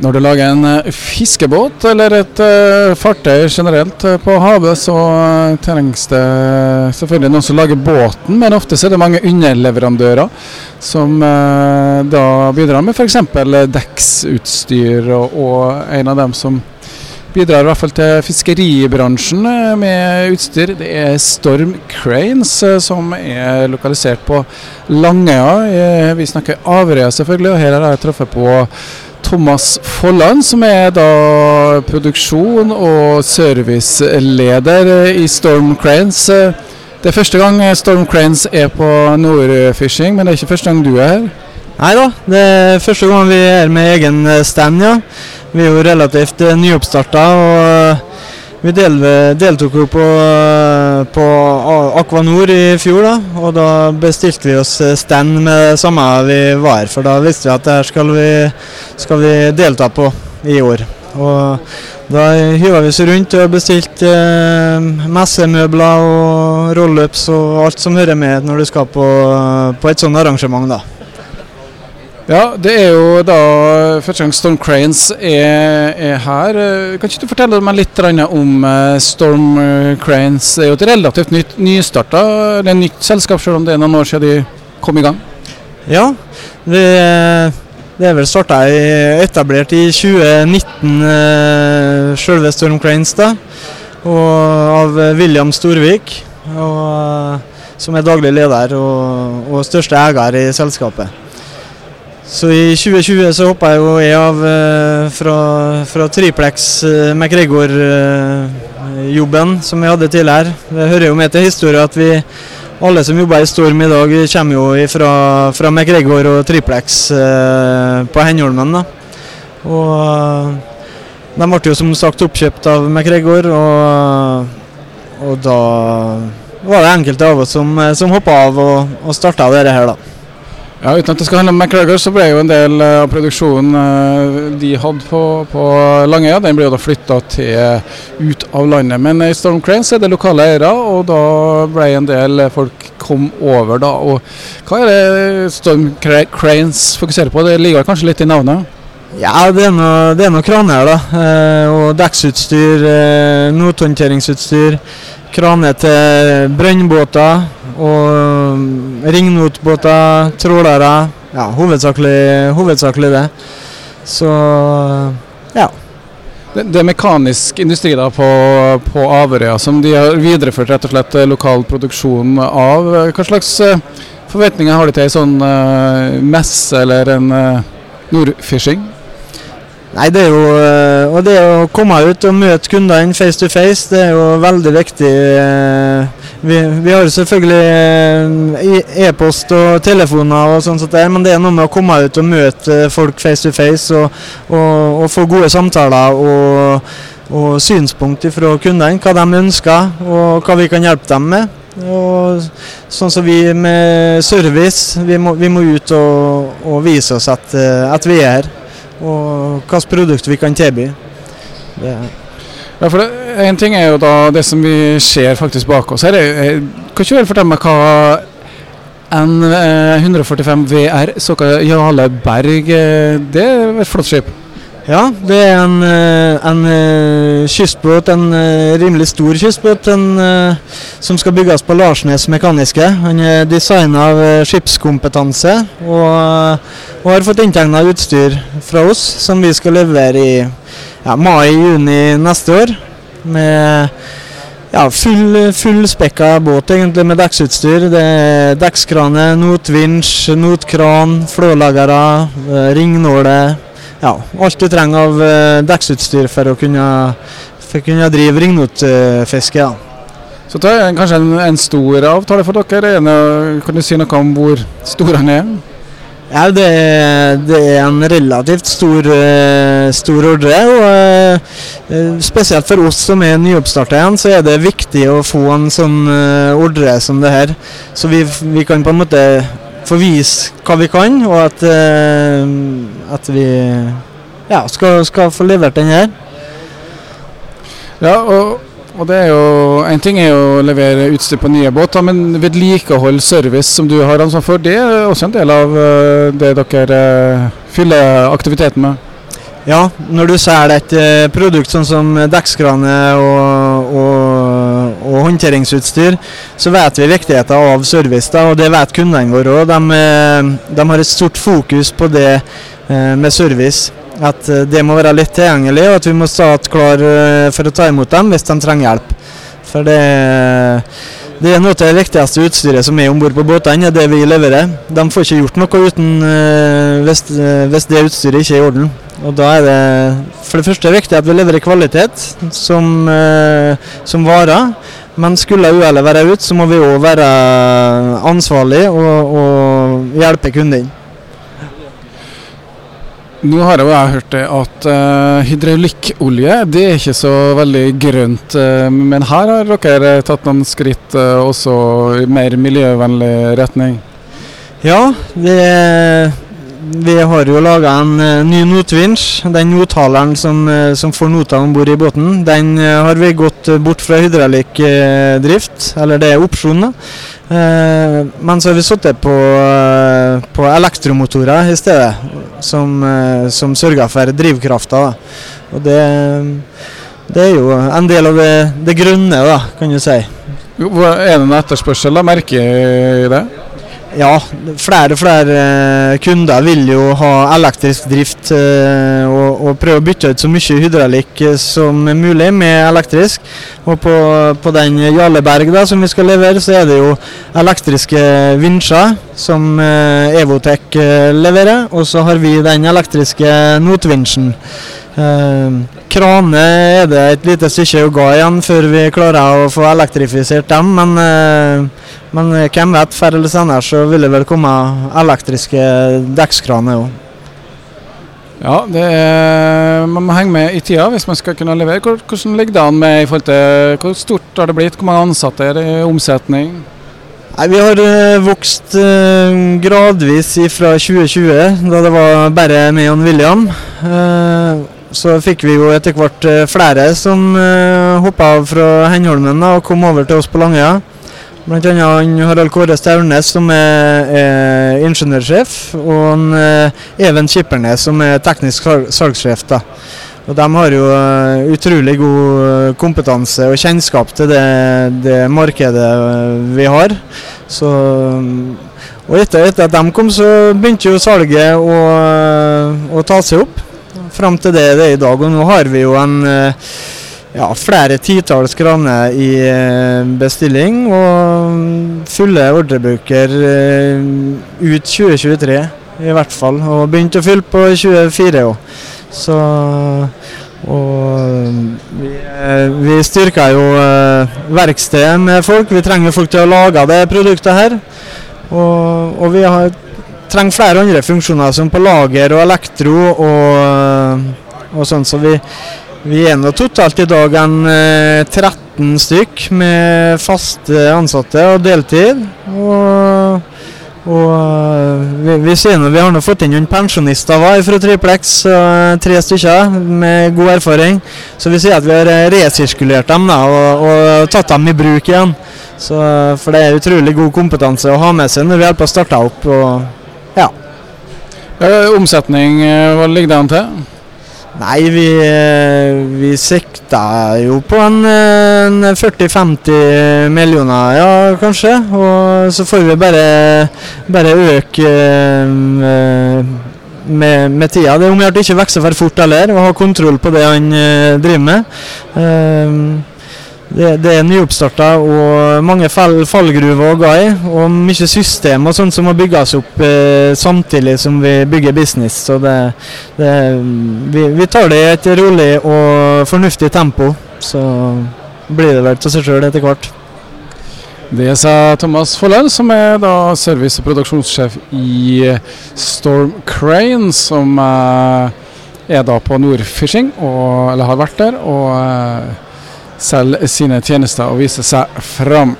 Når du lager en eh, fiskebåt eller et uh, fartøy generelt uh, på havet, så trengs det selvfølgelig noen som lager båten, men ofte er det mange underleverandører som da bidrar med f.eks. dekksutstyr, og, en av dem som bidrar i hvert fall til fiskeribransjen med utstyr, det er Storm Cranes, som er lokalisert på Langøya. Vi snakker Averøya selvfølgelig, og her har jeg truffet på Thomas Folland, som er da produksjon- og serviceleder i Storm Cranes. Det er første gang Storm Cranes er på Nordfishing, men det er ikke første gang du er her? Nei da, det er første gang vi er med egen stand, ja. Vi er jo relativt nyoppstarta. og vi del, deltok jo på, på Aquanor i fjor, da, og da bestilte vi oss stand med det samme vi var her. For da visste vi at det her skal vi, skal vi delta på i år. Og da hyva vi oss rundt og bestilte eh, messemøbler og rollups og alt som hører med når du skal på, på et sånt arrangement. da. Ja, det er jo da første gang Storm Cranes er, er, her. Kan ikke du fortelle meg litt om eh, Storm Cranes? Det er jo et relativt nytt, nystarta et nytt selskap, selv om det er noen år siden de kom i gang? Ja, det, det er vel starta etablert i 2019, eh, selve Storm Cranes, da. Av William Storvik, og, som er daglig leder og, og største eier i selskapet. Så i 2020 så hoppa jeg jo jeg av eh, fra, fra Triplex eh, eh, som vi hadde tidligere. Det hører jo med til historien at vi alle som jobber i Storm i dag, kommer jo fra, fra MacGregor og Triplex på Henholmen. da. Og de ble jo som sagt oppkjøpt av McGregor, og, og da var det enkelte av oss som, som hoppa av og, og starta dette her, da. Ja, Uten at det skal handle om McGregor, så ble jo en del eh, av produksjonen eh, de hadde på, på Langøya, den ble jo da flytta ut av landet. Men i Storm Cranes er det lokale eiere, og da ble en del folk kom over. da. Og Hva er det Storm Cranes fokuserer på? Det ligger kanskje litt i navnet? Ja, det er noe, det er noe kraner, da. Eh, og dekksutstyr, eh, nothåndteringsutstyr. Kraner til brønnbåter og um, ringnotbåter, trålere. Ja, hovedsakelig, hovedsakelig, det. Så ja. Det, det er mekanisk industri da på, på Averøya som de har videreført rett og slett eh, lokal produksjon av. Hva slags eh, forventninger har de til en sånn uh, messe eller en uh, Nordfishing? Nei, det er jo eh, Og det å komme ut og møte kundene face to face, det er jo veldig viktig. Eh, vi, vi har selvfølgelig eh, e-post og telefoner og sånn men det er noe med å komme ut og møte folk face to face og, og, og få gode samtaler og, og synspunkt fra kundene. Hva de ønsker og hva vi kan hjelpe dem med. Og sånn som vi med service, vi må, vi må ut og, og, vise oss at, at vi er her og hvilket produkt vi kan tilby. Det. Ja, for det, En ting er jo da det som vi ser faktisk bak oss her. Kan ikke du fortelle meg hva N145 VR, såkalt Jarle Berg, det er et flott skip? Ja, det er en, eh, en, eh, kystbåt, en eh, rimelig stor kystbåt en, som skal bygges på Larsnes Mekaniske. Han er designa av skipskompetanse og, og har fått inntegna utstyr fra oss som vi skal levere i ja, mai-juni neste år. Med ja, full, full spekka båt egentlig med dekksutstyr. Det er dekkskrane, notvinsj, notkran, flålagere, ringnåler ja, alt du trenger av uh, dekksutstyr for å kunne, for å kunne drive ringnotfiske. Ja. Så det er kanskje en, en, stor avtale for dere. Kan du si noe om hvor stor den er? Ja, det, det er en relativt stor, uh, stor ordre. og uh, Spesielt for oss som er nyoppstarta igjen, så er det viktig å få en sånn ordre som det her. Så vi, vi kan på en måte få vise hva vi kan, og at, uh, at vi ja, skal, skal, få levert den her. Ja, og, og, det er jo En ting er jo å levere utstyr på nye båter, men vedlikehold, service som du har ansvar for, det er også en del av uh, det dere uh, fyller aktiviteten med? Ja, når du selger et eh, produkt sånn som dekkskrane og, og, og håndteringsutstyr, så vet vi viktigheten av service, da, og det vet kundene våre òg. De, eh, de, har et stort fokus på det eh, med service. At det må være litt tilgjengelig, og at vi må stå klar for å ta imot dem hvis de trenger hjelp. For det det er noe av det viktigste utstyret som er om bord på båtene, er det vi leverer. De får ikke gjort noe uten hvis, hvis, det utstyret ikke er i orden. Og Da er det for det første viktig at vi leverer kvalitet som, som varer. Men skulle uhellet være ute, så må vi òg være ansvarlige og, og hjelpe kunden. Nå har jeg hørt at uh, hydraulikkolje det er ikke så veldig grønt. Uh, men her har dere tatt noen skritt uh, også i mer miljøvennlig retning? Ja, det, vi har jo laga en ny notvinsj. Den nothaleren som, som får notene om bord i båten, den har vi gått bort fra hydraulikkdrift, eller det er opsjonen. Eh, men så har vi sittet på, eh, på, elektromotorer i stedet, som, eh, som sørger for drivkrafta. Og det, det, er jo en del av det, det grønne, da, kan du si. Er det en etterspørsel, da? Merker det? Ja, flere og flere eh, kunder vil jo ha elektrisk drift eh, og, og, prøve å bytte ut så mye hydraulikk eh, som mulig med elektrisk. Og på, på den Jarleberg da, som vi skal levere, så er det jo elektriske vinsjer som Evotec leverer. Og så har vi den elektriske notvinsjen. Krane er det et lite stykke å gå igjen før vi klarer å få elektrifisert dem, men, men hvem vet, før eller senere så vil det vel komme elektriske dekkskraner òg. Ja, er, man må henge med i tida hvis man skal kunne levere. Hvordan ligger det an med i forhold til hvor stort har det blitt, hvor mange ansatte er det i omsetning? Nei, Vi har uh, vokst uh, gradvis fra 2020, da det var bare meg og William. Så fikk vi jo etter hvert eh, flere som eh, hoppa av fra Henholmen og kom over til oss på Langøya. Blant annet Harald Kåre Staurnes som er, er ingeniørsjef, og en, uh, Even Kippernes, som er teknisk salgssjef. da. Og De har jo uh, utrolig god kompetanse og kjennskap til det, det markedet vi har. Så, og etter, etter, at de kom, så begynte jo salget å, å ta seg opp fram til det det er i dag. Og nå har vi jo en eh, ja, flere titalls kraner i eh, bestilling og fulle ordrebøker eh, ut 2023 i hvert fall. Og begynte å fylle på 24 òg. Så og vi, vi styrker jo verkstedet med folk. Vi trenger folk til å lage det produktet her. Og, og vi har trenger flere andre funksjoner, som på lager og elektro og, og sånn. Så vi, vi er nå totalt i dag en 13 eh, stykk med faste ansatte og deltid. Og, og vi, vi, vi, vi har nå fått inn noen pensjonister fra Triplex, tre stykker med god erfaring. Så vi sier at vi har resirkulert dem da, og, og tatt dem i bruk igjen. Så, for det er utrolig god kompetanse å ha med seg når vi hjelper å starte opp. og ja. Eh, omsetning, eh, hva ligger det an til? Nei, vi, eh, vi sikta jo på en, en 40-50 millioner, ja kanskje. Og så får vi bare, bare øke med, med, tida. Det er om å gjøre ikke vokser for fort heller, og ha kontroll på det han driver med. Det, det er nyoppstarta og mange fall, fallgruver å gå i. Og mye system og sånt som må bygges opp eh, samtidig som vi bygger business. Så det, det, vi, vi, tar det i et rolig og fornuftig tempo. Så blir det vel til seg sjøl etter hvert. Det sa Thomas Follel, som er da service- og produksjonssjef i Storm Crane, som eh, er da på Nordfishing, eller har vært der. og eh, sine tjenester og vise seg fram.